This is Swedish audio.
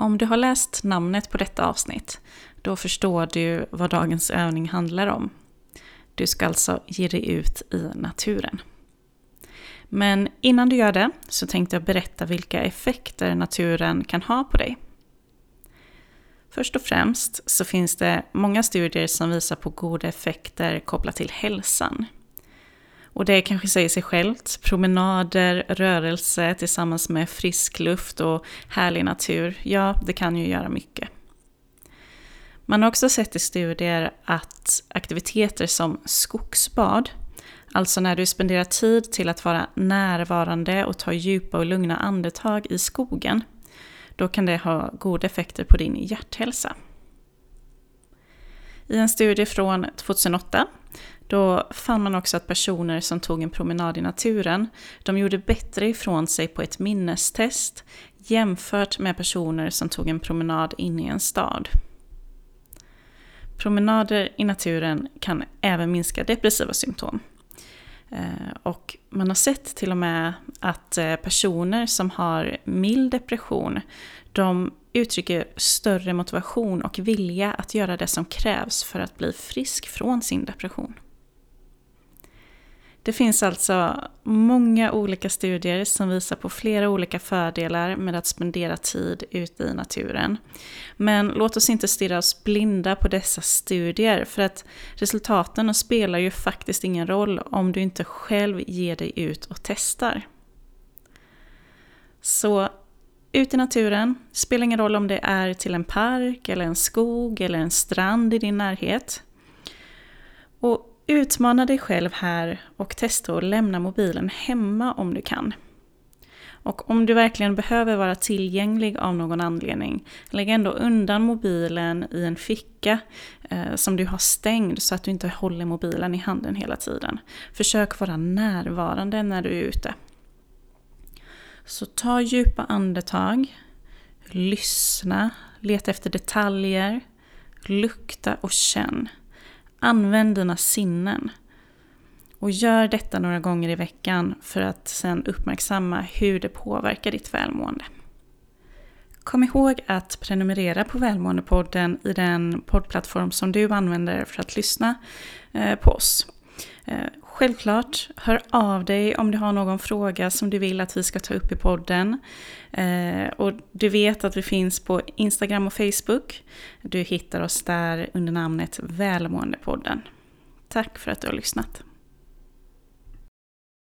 Om du har läst namnet på detta avsnitt, då förstår du vad dagens övning handlar om. Du ska alltså ge dig ut i naturen. Men innan du gör det så tänkte jag berätta vilka effekter naturen kan ha på dig. Först och främst så finns det många studier som visar på goda effekter kopplat till hälsan. Och det kanske säger sig självt. Promenader, rörelse tillsammans med frisk luft och härlig natur, ja, det kan ju göra mycket. Man har också sett i studier att aktiviteter som skogsbad, alltså när du spenderar tid till att vara närvarande och ta djupa och lugna andetag i skogen, då kan det ha goda effekter på din hjärthälsa. I en studie från 2008 då fann man också att personer som tog en promenad i naturen, de gjorde bättre ifrån sig på ett minnestest jämfört med personer som tog en promenad in i en stad. Promenader i naturen kan även minska depressiva symptom. Eh, och man har sett till och med att eh, personer som har mild depression, de uttrycker större motivation och vilja att göra det som krävs för att bli frisk från sin depression. Det finns alltså många olika studier som visar på flera olika fördelar med att spendera tid ute i naturen. Men låt oss inte stirra oss blinda på dessa studier för att resultaten spelar ju faktiskt ingen roll om du inte själv ger dig ut och testar. Så ut i naturen, spelar ingen roll om det är till en park eller en skog eller en strand i din närhet. Och Utmana dig själv här och testa att lämna mobilen hemma om du kan. Och om du verkligen behöver vara tillgänglig av någon anledning, lägg ändå undan mobilen i en ficka eh, som du har stängd så att du inte håller mobilen i handen hela tiden. Försök vara närvarande när du är ute. Så ta djupa andetag, lyssna, leta efter detaljer, lukta och känn. Använd dina sinnen. Och gör detta några gånger i veckan för att sen uppmärksamma hur det påverkar ditt välmående. Kom ihåg att prenumerera på Välmåendepodden i den poddplattform som du använder för att lyssna eh, på oss. Eh, självklart, hör av dig om du har någon fråga som du vill att vi ska ta upp i podden. Eh, och du vet att vi finns på Instagram och Facebook. Du hittar oss där under namnet Välmåendepodden. Tack för att du har lyssnat.